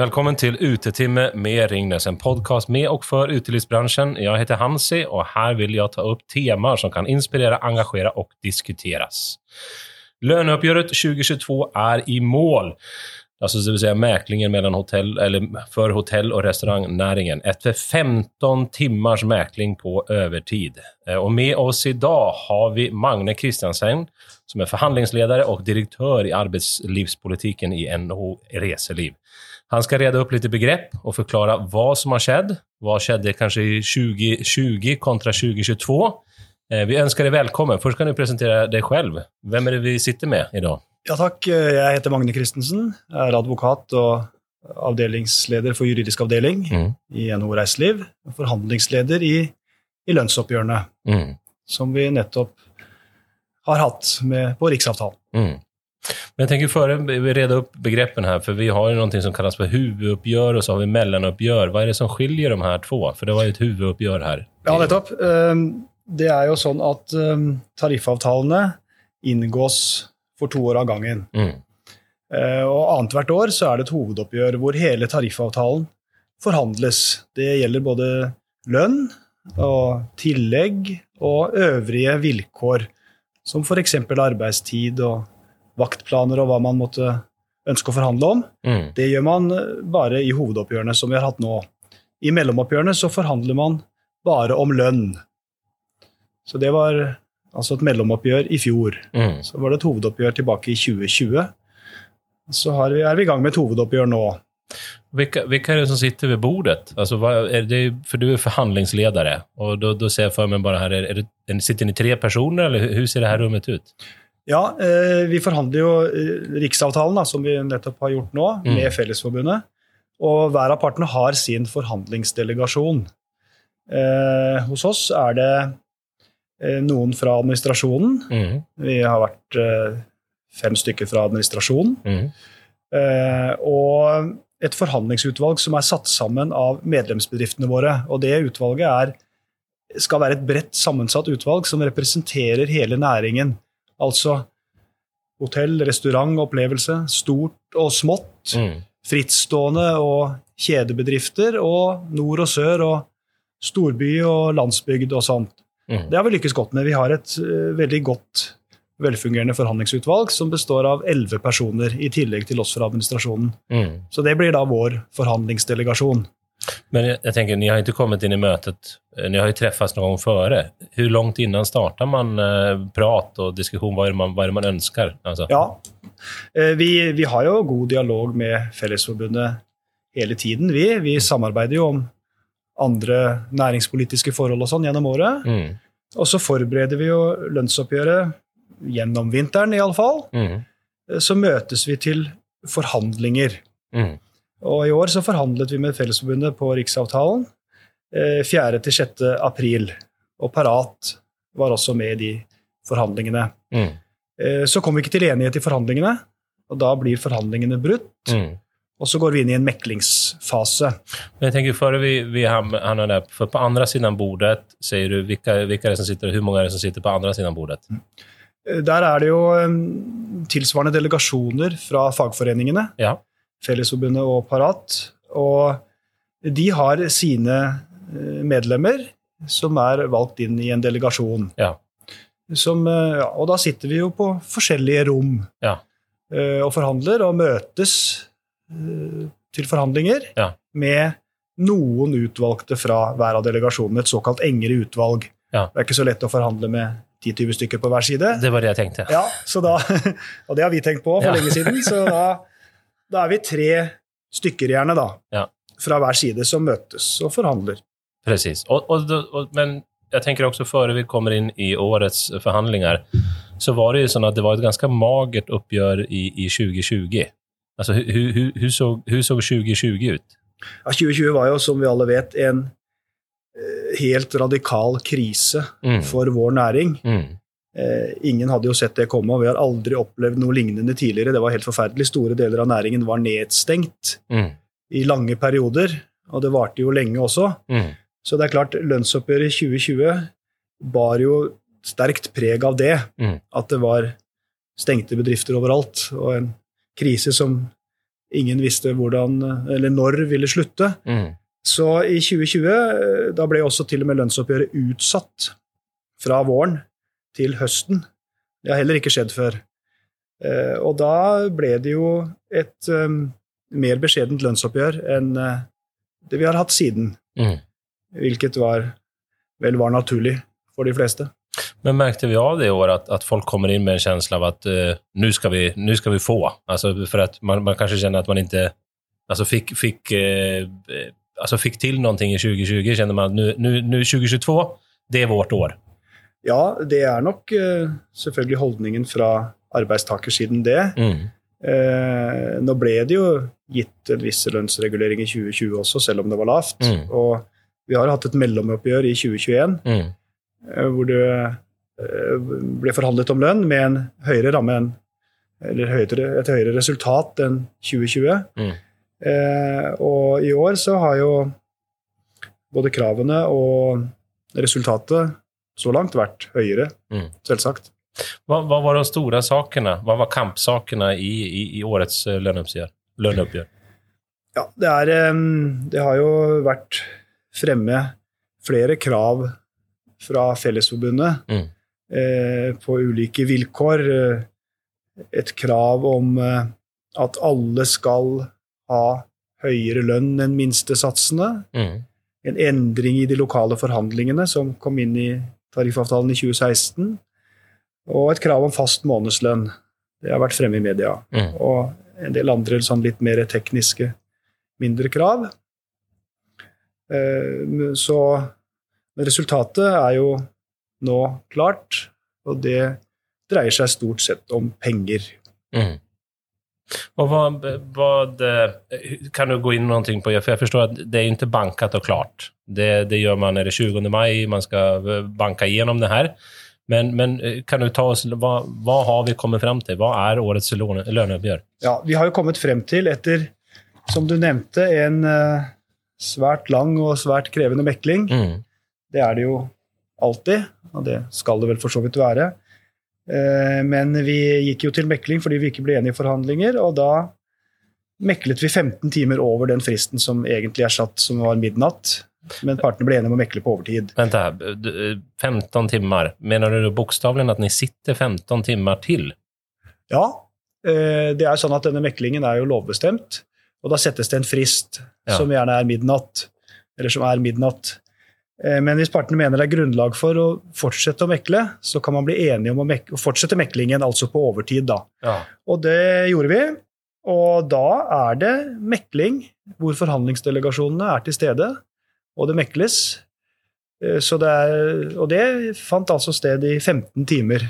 Välkommen til Utetimme med Ringnes, en podcast med og for utelivsbransjen. Jeg heter Hansi og her vil jeg ta opp temaer som kan inspirere, engasjere og diskuteres. Löneuppgöret 2022 er i mål. Alltså det vill säga mäklingen mellan hotell, eller för hotell og restaurantnæringen. Etter 15 timmars mäkling på övertid. Eh, Och med oss idag har vi Magne Kristiansen som er forhandlingsleder og direktør i arbeidslivspolitikken i NHO Reseliv. Han ska reda upp lite begrepp och förklara vad som har skett. Vad skedde kanske i 2020 kontra 2022? Eh, Vi ønsker deg velkommen. Først kan du presentere deg selv. Hvem er det vi sitter med i dag? Ja takk, jeg heter Magne Christensen. Er advokat og avdelingsleder for juridisk avdeling Mm. i NHO Reiseliv. og Forhandlingsleder i, i lønnsoppgjørene, Mm. som vi nettopp har hatt med på Riksavtalen. Mm. Men jag tänker före vi reda upp begreppen här, för vi har ju någonting som kallas för huvuduppgör og så har vi mellanuppgör. Hva er det som skiljer de här två? För det var ju ett huvuduppgör her. Ja, nettopp. Ehm, Det er jo sånn at ehm, tariffavtalene inngås for to år av gangen. Mm. Eh, Og annethvert år så er det et hovedoppgjør hvor hele tariffavtalen forhandles. Det gjelder både lønn og tillegg og øvrige vilkår, som f.eks. arbeidstid og vaktplaner og hva man måtte ønske å forhandle om. Mm. Det gjør man eh, bare i hovedoppgjørene som vi har hatt nå. I mellomoppgjørene så forhandler man bare om lønn. Så det var altså et mellomoppgjør i fjor. Mm. Så var det et hovedoppgjør tilbake i 2020. Så har vi, er vi i gang med et hovedoppgjør nå. Vilka, vilka är det som sitter ved bordet? Altså, det, for du er forhandlingsleder. Og då ser jeg for meg bare her, är det, sitter dere tre personer eller hur ser det her rummet ut? Ja, eh, vi forhandler jo eh, Riksavtalen, da, som vi nettopp har gjort nå, Mm. med Fellesforbundet. Og hver av partene har sin forhandlingsdelegasjon. Eh, hos oss er det eh, noen fra administrasjonen. Mm. Vi har vært eh, fem stykker fra administrasjonen. Mm. Eh, og et forhandlingsutvalg som er satt sammen av medlemsbedriftene våre. Og det utvalget er, skal være et bredt sammensatt utvalg som representerer hele næringen. Altså hotell, restaurant, opplevelse, stort og smått. Mm. Frittstående og kjedebedrifter, og nord og sør og storby og landsbygd og sånt. Mm. Det har vi lykkes godt med. Vi har et uh, veldig godt velfungerende forhandlingsutvalg som består av elleve personer, i tillegg til oss fra administrasjonen. Mm. Så det blir da vår forhandlingsdelegasjon. Men jag, jag tänker, ni har inte kommit in i mötet, eh, ni har ju träffats någon gång före. Hur långt innan startar man eh, prat och diskussion? Vad är det man, vad är det man önskar? Alltså. Ja, eh, vi, vi har jo god dialog med Fellesforbundet hele tiden, vi. Vi samarbeider jo om andre næringspolitiske forhold og sånn gjennom året. Mm. Og så forbereder vi jo lønnsoppgjøret gjennom vinteren, iallfall. Mm. Så møtes vi til forhandlinger. Mm. Og i år så forhandlet vi med Fellesforbundet på Riksavtalen eh, 4. til 6. april. Og Parat var også med i de forhandlingene. Mm. Eh, Så kom vi ikke til enighet i forhandlingene, og da blir forhandlingene brutt. Mm. Og så går vi inn i en meklingsfase. Men jeg tenker før vi, vi ham- hamnar for På andre siden av bordet, sier du, hvilke, hvilke som sitter, hvor mange er det som sitter på andre siden av bordet? Eh, Der er det jo eh, tilsvarende delegasjoner fra fagforeningene, Ja. Fellesforbundet og Parat. Og de har sine eh, medlemmer som er valgt inn i en delegasjon. Ja. Som, eh, ja, og da sitter vi jo på forskjellige rom Ja. eh, og forhandler, og møtes til forhandlinger Ja. med noen utvalgte fra hver av delegasjonene, et såkalt engere utvalg. Ja. Det er ikke så lett å forhandle med 10-20 stykker på hver side. Det var det jeg tenkte. Ja, så da, og det har vi tenkt på for lenge siden, så da, da er vi tre stykker gjerne da, Ja. fra hver side som møtes og forhandler. Och, men jeg tenker også før vi kommer inn i årets forhandlinger, så var det jo sånn at det var et ganske magert oppgjør i, i 2020. Altså, Hvordan så, hur- hur, såg, hur såg 2020 ut? Ja, 2020 var jo, som vi alle vet, en eh, helt radikal krise Mm. for vår næring. Mm. Eh, ingen hadde jo sett det komme, og vi har aldri opplevd noe lignende tidligere. Det var helt forferdelig. Store deler av næringen var nedstengt Mm. i lange perioder, og det varte jo lenge også. Mm. Så det er klart, lønnsoppgjøret i 2020 bar jo sterkt preg av det. Mm. At det var stengte bedrifter overalt, og en krise som ingen visste hvordan, eller når ville slutte. Mm. Så i 2020 eh, da ble også til og med lønnsoppgjøret utsatt fra våren til høsten. Det har heller ikke skjedd før. Eh, Og da ble det jo et eh, mer beskjedent lønnsoppgjør enn eh, det vi har hatt siden, Mm. hvilket var, vel var naturlig for de fleste. Men märkte vi av det i år at, at folk kommer in med en känsla av at uh, nu, ska vi, nu ska vi få? Alltså för att man, man kanske känner att man inte alltså fick, fick, uh, alltså fick till någonting i 2020. Känner man att nu, nu, nu 2022, det är vårt år. Ja, det er nok eh, selvfølgelig holdningen fra arbeidstakersiden, det. Mm. Eh, nå ble det jo gitt en viss lønnsregulering i 2020 også, selv om det var lavt. Mm. Og vi har hatt et mellomoppgjør i 2021 Mm. eh, hvor det ble forhandlet om lønn med en høyere ramme enn eller høyere, et høyere resultat enn 2020. Mm. Eh, og i år så har jo både kravene og resultatet så langt vært høyere, Mm. selvsagt. Hva, hva, var de store sakene? Hva var kampsakene i, i, i årets eh, löneuppgör? löneuppgör? Ja, det, er, det har jo vært fremme flere krav fra Fellesforbundet Mm. eh, på ulike vilkår. Eh, Et krav om eh, at alle skal ha høyere lønn enn minstesatsene. Mm. En endring i de lokale forhandlingene som kom inn i tariffavtalen i 2016. Og et krav om fast månedslønn. Det har vært fremme i media Mm. og en del andre sånn litt mer tekniske, mindre krav. Eh, Så resultatet er jo nå klart, og det dreier seg stort sett om penger. Mm. Och vad, vad, eh, kan du gå in någonting på, för jag förstår att det är inte bankat och klart. Det, det gör man är det 20 maj, man ska banke banka igenom det här. Men, men eh, kan du ta oss, hva, hva, har vi kommet frem til? Hva er årets låne- löneuppgör? Ja, vi har jo kommet frem til, etter, som du nevnte, en eh, svært lang og svært krevende mekling. Mm. Det er det jo alltid, og det skal det vel for så vidt være. Eh, Men vi gikk jo til mekling fordi vi ikke ble enige i forhandlinger, og da meklet vi 15 timer over den fristen som egentlig er satt, som var midnatt. Men partene ble enige om å mekle på overtid. Vent her, eh, 15 timer. Mener du bokstavelig at ni sitter 15 timer til? Ja, eh, det er sånn at denne meklingen er jo lovbestemt, og da settes det en frist Ja. som gjerne er midnatt, eller som er midnatt. Eh, Men hvis partene mener det er grunnlag for å fortsette å mekle, så kan man bli enige om å, mekle, å fortsette meklingen, altså på overtid, da. Ja. Og det gjorde vi. Og da er det mekling hvor forhandlingsdelegasjonene er til stede, og det mekles. Eh, Så det er, og det fant altså sted i 15 timer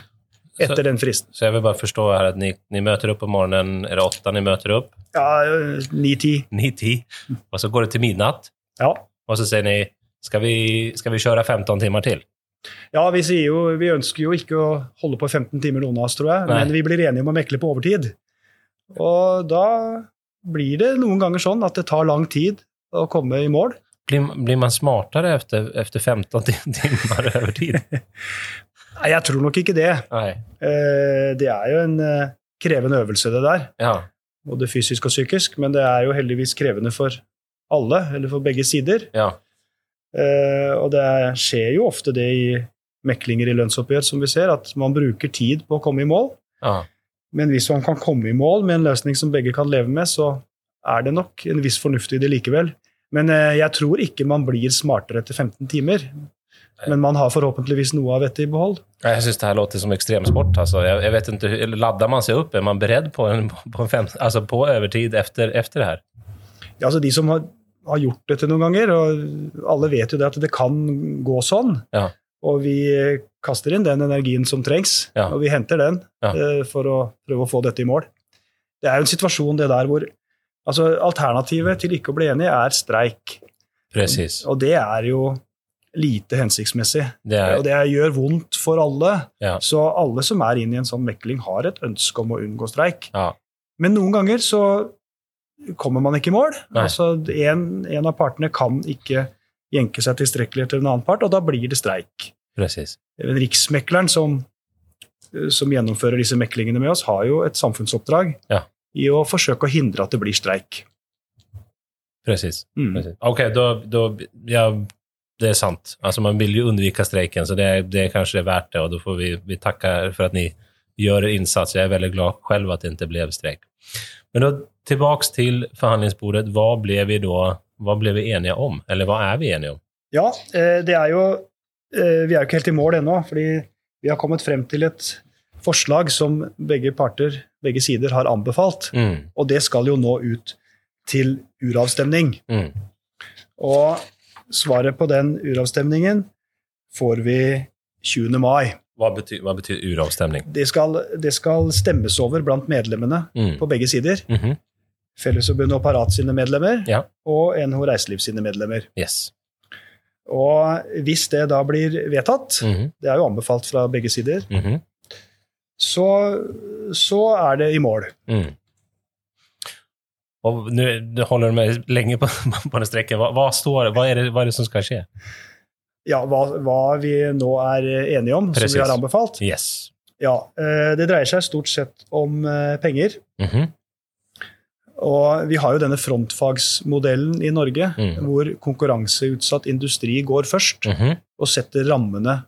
etter Så- den fristen. Så jeg vil bare forstå her at ni, ni møter opp om morgenen, er det åtta ni møter opp? Ja, 9-10. 9-10. Og så går det til midnatt. Ja. og så sier ni, ska vi, skal vi kjøre 15 timer til? ja, vi jo Vi ønsker jo ikke å holde på 15 timer, noen av oss, tror jeg, Nei. men vi blir enige om å mekle på overtid. Og da blir det noen ganger sånn at det tar lang tid å komme i mål. Blir, blir man smartere efter, efter 15 timer overtid? tid? Nei, jeg tror nok ikke det. Nej. Eh, Det er jo en eh, krevende øvelse, det der. Ja. Både fysisk og psykisk, men det er jo heldigvis krevende for alle, eller for begge sider. Ja. Eh, Og det skjer jo ofte det i meklinger i lønnsoppgjør, som vi ser, at man bruker tid på å komme i mål. Ja. Men hvis man kan komme i mål med en løsning som begge kan leve med, så er det nok en viss fornuft i det likevel. Men eh, jeg tror ikke man blir smartere etter 15 timer. Men man har forhåpentligvis noe av dette i behold. Jeg syns det her låter som ekstremsport. Altså. Jeg, jeg, vet ikke, Lader man seg opp? Er man beredd på, en, på, fem, alltså på overtid efter, efter det her? Ja, altså De som har, har gjort dette noen ganger, og alle vet jo det at det kan gå sånn. Ja. Og vi kaster inn den energien som trengs, Ja. og vi henter den Ja. uh, for å prøve å få dette i mål. Det er jo en situasjon det der hvor altså Alternativet til ikke å bli enig er streik. Precis. Og det er jo lite hensiktsmessig. Det er... Og det gjør vondt for alle. Ja. Så alle som er inne i en sånn mekling, har et ønske om å unngå streik. Ja. Men noen ganger så kommer man ikke i mål. Nei. Altså, en, en av partene kan ikke jenke seg tilstrekkelig til en annen part, og da blir det streik. precis. Riksmekleren, som, som gjennomfører disse meklingene med oss, har jo et samfunnsoppdrag. Ja. i å forsøke å hindre at det blir streik. Precis. Mm. Precis. Okej, da, då, ja, det er sant. Altså, man vil jo undvika streiken, så det, det er kanskje det er verdt det. Og da får vi, vi takke for at ni gjør innsats, insats. Jeg er veldig glad selv at det ikke ble streik. Men då tillbaks til forhandlingsbordet. Hva ble vi da hva ble vi enige om? Eller hva er vi enige om? Ja, eh, det er jo eh, Vi er jo ikke helt i mål ennå, fordi vi har kommet frem til et forslag som begge parter, begge sider, har anbefalt. Mm. Og det skal jo nå ut til uravstemning. Mm. Og svaret på den uravstemningen får vi 20. mai. Hva betyr, hva betyr uravstemning? Det skal, det skal stemmes over blant medlemmene Mm. på begge sider. Mhm. Fellesforbundet og Parat sine medlemmer, Ja. og NHO Reiseliv sine medlemmer. Yes. Og hvis det da blir vedtatt, Mhm. det er jo anbefalt fra begge sider, Mhm. så, så er det i mål. Mm. Og nå holder du med lenge på, på den strekken. Hva, hva, står, hva, er det, hva, er det som skal skje? Ja, hva, vi nå er enige om, Precis. som vi har anbefalt. Yes. Ja, eh, Det dreier seg stort sett om penger. penger. Mhm. Og vi har jo denne frontfagsmodellen i Norge, Mm. hvor konkurranseutsatt industri går først Mhm. og setter rammene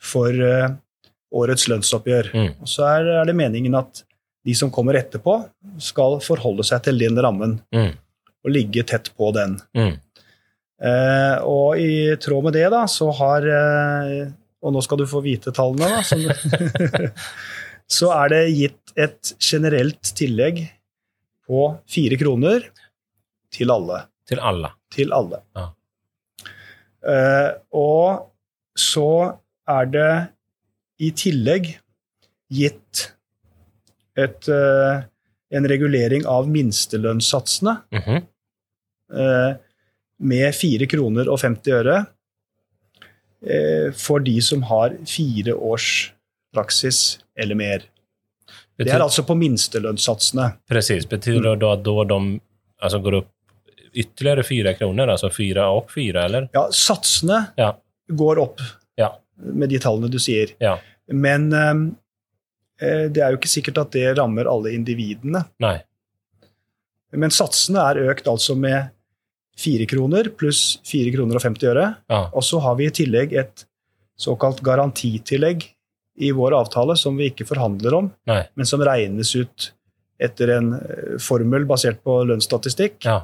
for eh, årets lønnsoppgjør. Mm. Og så er, er det meningen at de som kommer etterpå, skal forholde seg til den rammen Mm. og ligge tett på den. Mm. Eh, og i tråd med det, da, så har eh, Og nå skal du få vite tallene, da. Som, så er det gitt et generelt tillegg på fire kroner til alle. Til alle. Til alle. Ja. Uh, og så er det i tillegg gitt et, uh, en regulering av minstelønnssatsene mm -hmm. uh, med 4 kroner og 50 øre for de som har fire års praksis eller mer. Det Betyder, er altså på minstelønnssatsene. Precis. Betyder det då att då de alltså, går upp ytterligare fyra kronor? Alltså fyra och fyra, eller? Ja, satsene Ja. går opp Ja. med de tallene du sier. Ja. Men eh, det er jo ikke sikkert at det rammer alle individene. Nei. Men satsene er økt altså med 4 kroner pluss fire kroner og 50 øre. Ja. Og så har vi i tillegg et såkalt garantitillegg i vår avtale som vi ikke forhandler om, Nei. men som regnes ut etter en eh, formel basert på lønnsstatistikk. Ja.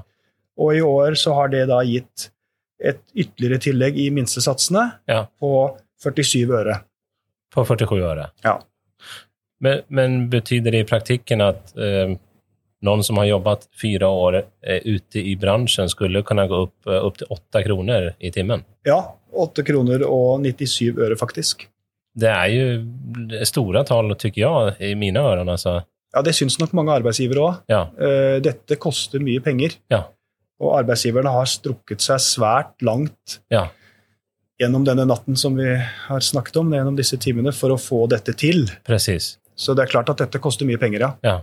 Og i år så har det da gitt et ytterligere tillegg i minstesatsene Ja. på 47 øre. På 47 øre. Ja. Men, men betyder det i praktikken at eh, noen som har jobbet fire år eh, ute i bransjen, skulle kunne gå opp, opp til åtte 8 kronor i timen? Ja, 8 kroner og 97 øre, faktisk. Det är ju stora tal, tycker jag, i mina öron. Alltså. Ja, det syns nok mange arbeidsgivere òg. Ja. Dette koster mye penger. Ja. Og arbeidsgiverne har strukket seg svært langt Ja. gjennom denne natten som vi har snakket om, gjennom disse timene, for å få dette til. Precis. Så det er klart at dette koster mye penger, ja. Ja.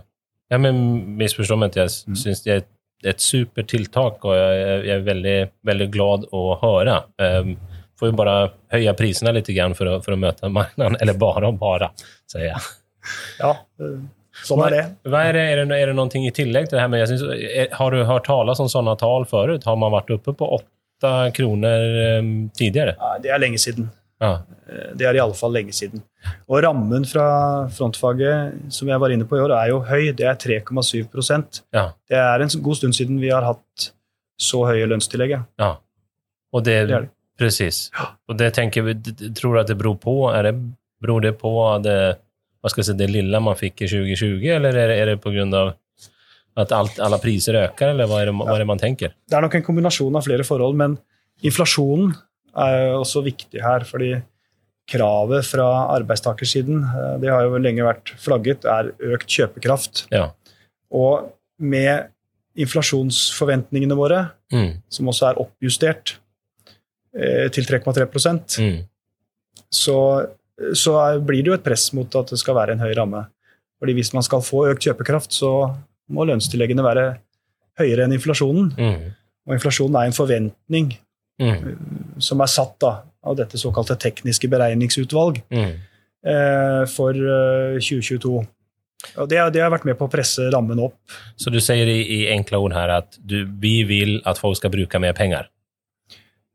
ja men misforstå meg ikke. Jeg Mm. syns det er et ett supertilltak og jeg er veldig väldigt glad å høre. Um, får ju bara höja priserna lite grann för att, för att möta marknaden. Eller bara bara, säger jag. Ja, eh, Sånn er det. Vad är, det, är, det, är det någonting i tillägg till det här? Men jag syns, har du hört talas om sådana tal förut? Har man varit uppe på 8 kronor um, tidigare? Nei, det er lenge siden. Ja. Eh, Det er i alle fall lenge siden. Og rammen fra frontfaget som jeg var inne på i år, er jo høy. Det er 3,7 Ja. Det er en god stund siden vi har hatt så høye lønnstillegg. ja. Och det, Det det. Precis. Och det tänker vi, tror att det beror på? Är det, beror det på det, vad ska jag säga, det lilla man fick i 2020 eller är det, är det på grund av att allt, alla priser ökar eller vad är, det, vad är det man tänker? Det er nok en kombinasjon av flere forhold, men inflasjonen er også viktig her. fordi kravet fra arbeidstakersiden, eh, det har jo lenge vært flagget, er økt kjøpekraft. Ja. Og med inflasjonsforventningene våre, Mm, som også er oppjustert til 3,3 mm, så, så blir det jo et press mot at det skal være en høy ramme. Fordi hvis man skal få økt kjøpekraft, så må lønnstilleggene være høyere enn inflasjonen. mm, Og inflasjonen er en forventning mm, som er satt da, av dette såkalte tekniske beregningsutvalg mm. eh, for eh, 2022. Og det, det har vært med på å presse rammen opp. Så du sier i, i enkle ord her at du, vi vil at folk skal bruke mer penger?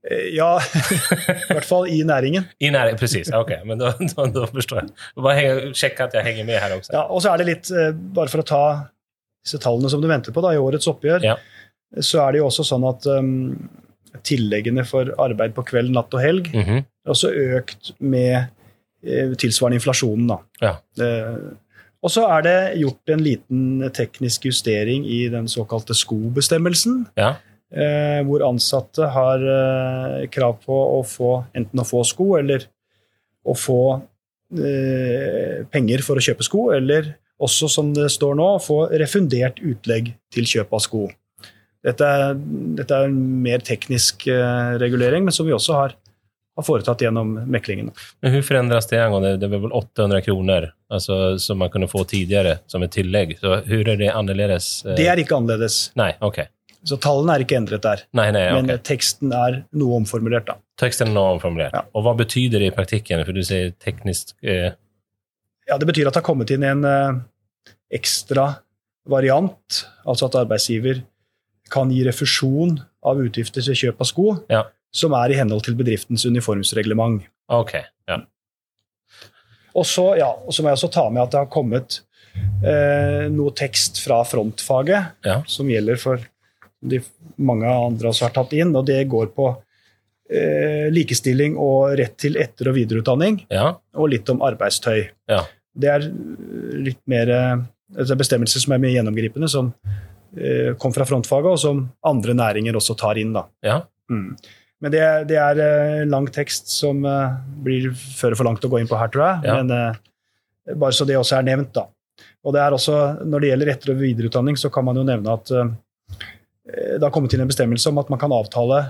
Eh, Ja, i hvert fall i næringen. I næringen, precis. Ok, men da, da, da forstår jeg. Bare sjekk at jeg henger med her også. Ja, og så er det litt, eh, bare for å ta disse tallene som du venter på da, i årets oppgjør, Ja. så er det jo også sånn at um, tilleggene for arbeid på kveld, natt og helg Mhm. er også økt med eh, tilsvarende inflasjonen. Da. Ja. Eh, og så er det gjort en liten teknisk justering i den såkalte skobestemmelsen, Ja. Eh, hvor ansatte har eh, krav på å få enten å få sko eller å få eh, penger for å kjøpe sko, eller også, som det står nå, få refundert utlegg til kjøp av sko. Dette er, dette er en mer teknisk regulering, men som vi også har, har foretatt gjennom meklingen. Men Hvordan forandres det angående, det var vel 800 kroner altså, som man kunne få tidligere som et tillegg? Så hur er det annerledes? Det er ikke annerledes. Nei, okej. Så tallene er ikke endret der. Nei, nei, okay. Men teksten er noe omformulert, da. Teksten er noe omformulert. Ja. Og hva betyr det i praktikken? For du sier teknisk Eh, Ja, Det betyr at det har kommet inn en eh, ekstra variant, altså at arbeidsgiver kan gi refusjon av utgifter til kjøp av sko, Ja. som er i henhold til bedriftens uniformsreglement. Ok, ja. Og så, ja, så må jeg også ta med at det har kommet eh, noe tekst fra frontfaget Ja. som gjelder for de mange andre også har tatt inn, og det går på eh, likestilling og rett til etter- og videreutdanning, Ja, og litt om arbeidstøy. ja. Det er eh, litt mer eh, altså bestemmelser som er mer gjennomgripende, som eh, kom fra frontfaget, og som andre næringer også tar inn. da. Ja, Mm. Men det, det er eh, lang tekst som eh, blir fører for langt å gå inn på her, tror jeg. Men eh, bare så det også er nevnt, da. Og det er også, Når det gjelder etter- og videreutdanning, så kan man jo nevne at eh, det har kommet til en bestemmelse om at man kan avtale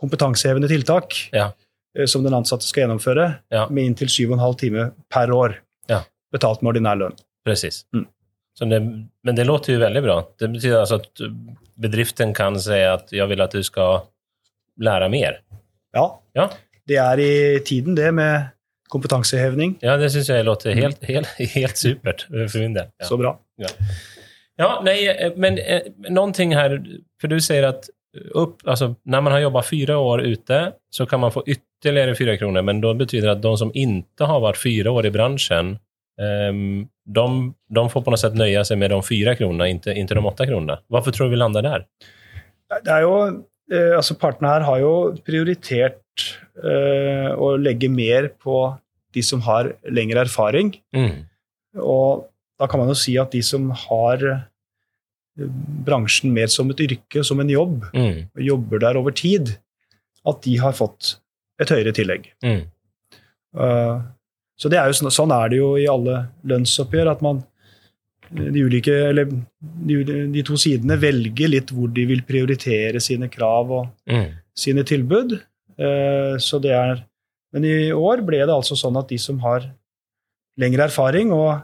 kompetansehevende tiltak Ja. eh, som den ansatte skal gjennomføre, Ja. med inntil 7,5 timer per år. Ja. Betalt med ordinær lønn. Presis. Mm. Men det låter jo veldig bra. Det betyr altså at bedriften kan si at 'jeg vil at du skal lære mer. Ja. Ja. Det er i tiden, det, med kompetansehevning. Ja, det syns jeg låter helt, helt, helt supert for min del. Så bra. Ja, nej, eh, men eh, någonting här, för du säger att upp, alltså, när man har jobbat fyra år ute så kan man få ytterligare fyra kronor, men då betyder det att de som inte har varit fyra år i branschen, eh, de, de får på något sätt nöja sig med de fyra kronorna, inte, inte de åtta kronorna. Varför tror du vi landar där? Det er jo, eh, altså Partene her har jo prioritert eh, å legge mer på de som har lengre erfaring. Mm. Og da kan man jo si at de som har eh, bransjen mer som et yrke, som en jobb, Mm. og jobber der over tid, at de har fått et høyere tillegg. Mm. Uh, Så det er jo, sånn- sånn er det jo i alle lønnsoppgjør, at man de, ulike, eller de, de to sidene velger litt hvor de vil prioritere sine krav og Mm. sine tilbud. Uh, Så det er, men i år ble det altså sånn at de som har lengre erfaring og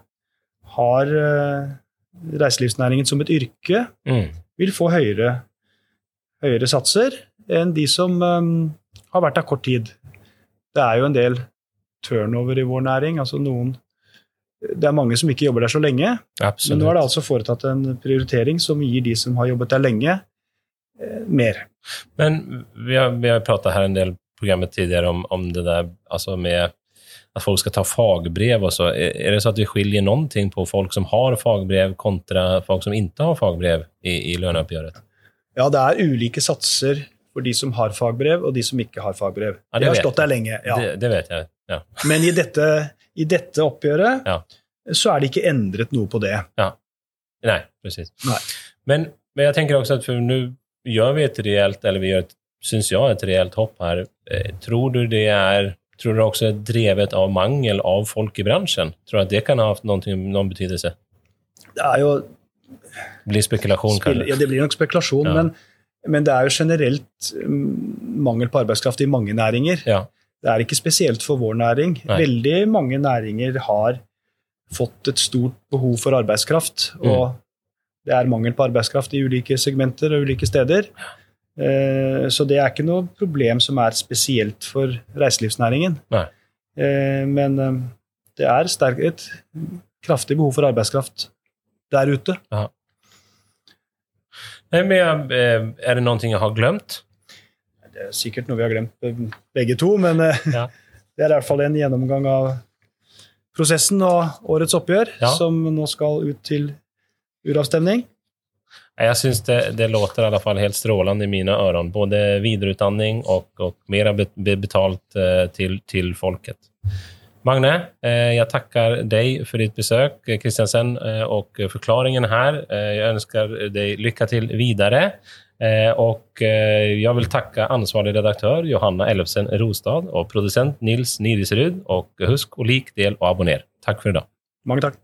har eh, reiselivsnæringen som et yrke, Mm. vil få høyere, høyere satser enn de som um, har vært der kort tid. Det er jo en del turnover i vår næring. altså noen Det er mange som ikke jobber der så lenge, men nå er det altså foretatt en prioritering som gir de som har jobbet der lenge, eh, mer. Men vi har, vi har prata her en del programmet tidligere om, om det der altså med att folk ska ta fagbrev och så. Är, är det så att vi skiljer någonting på folk som har fagbrev kontra folk som inte har fagbrev i, i löneuppgöret? Ja, det er ulike satser for de som har fagbrev, og de som ikke har fagbrev. Ja, det har stått der lenge. ja. Det, det vet jeg. Ja. Men i dette, i dette oppgjøret Ja. så er det ikke endret noe på det. Ja. precis. presis. Men, men jeg tenker også at for nå gjør vi et reelt, eller vi gjør, syns jeg, et reelt hopp här. Eh, tror du det är, tror du også er drevet av mangel av folk i bransjen? Tror du at det kan ha hatt noen, noen betydelse? Det er jo Blir spekulasjon, kanskje? ja, det blir nok spekulasjon, Ja. men, men det er jo generelt mm, mangel på arbeidskraft i mange næringer. Ja. Det er ikke spesielt for vår næring. Nei. Veldig mange næringer har fått et stort behov for arbeidskraft, Mm. og det er mangel på arbeidskraft i ulike segmenter og ulike steder. Eh, Så det er ikke noe problem som er spesielt for reiselivsnæringen. Nei. Eh, Men eh, det er sterk, et kraftig behov for arbeidskraft der ute. Nej, men jag, eh, är det någonting jag har glemt? Det er sikkert noe vi har glemt eh, begge to, men eh, Ja. det er i hvert fall en gjennomgang av prosessen og årets oppgjør, Ja. som nå skal ut til uravstemning. Jag syns det, det låter i alla fall helt strålande i mina öron. Både videreutdanning och, och mera be, be betalt til till, folket. Magne, jeg takker deg for ditt besøk Kristiansen, og forklaringen her. Jeg ønsker deg lykke til videre. Og jeg vil takke ansvarlig eh, redaktör Johanna Ellefsen Rostad og producent Nils Nirisrud. Og husk å like, del og abonner. Takk for i dag. Mange takk.